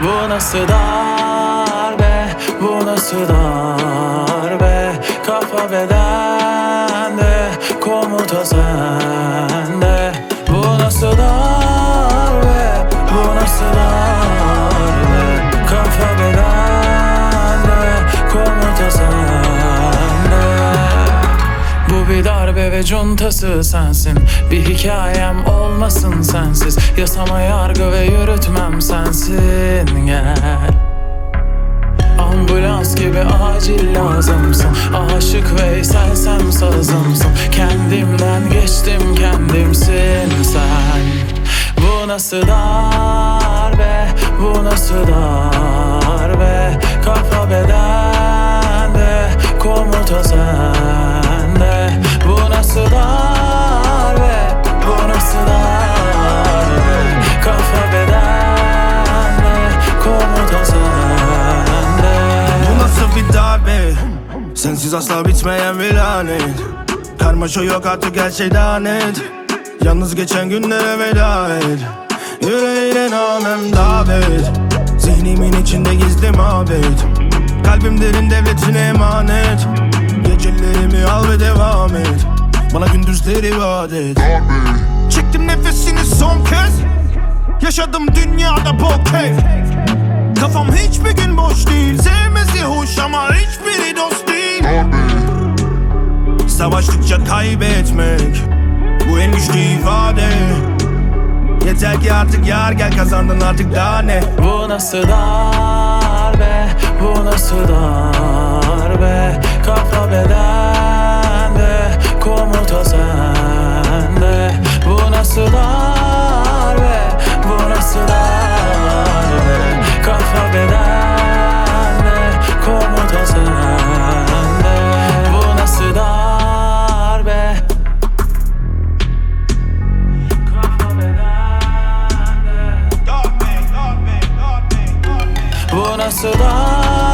Bu nasıl darbe, bu nasıl darbe? Kafa bedende komuta sen darbe ve cuntası sensin. Bir hikayem olmasın sensiz. Yasama yargı ve yürütmem sensin. Gel. Ambulans gibi acil lazımsın. Aşık Veysel'sem sazımsın. Kendimden geçtim kendimsin sen. Bu nasıl darbe Sensiz asla bitmeyen bir lanet. Karmaşa yok artık her şey daha net. Yalnız geçen günlere veda et. Yüreğine namem davet. Zihnimin içinde gizli mabet. Kalbim derin devletine emanet. Gecelerimi al ve devam et. Bana gündüzleri vaat et. Çektim nefesini son kez. Yaşadım dünyada bol keyif Kafam hiçbir gün boş değil. Sevmesi hoş ama Savaştıkça kaybetmek Bu en güçlü ifade. Yeter ki artık yar gel kazandın artık daha ne? Bu nasıl darbe nasıl darbe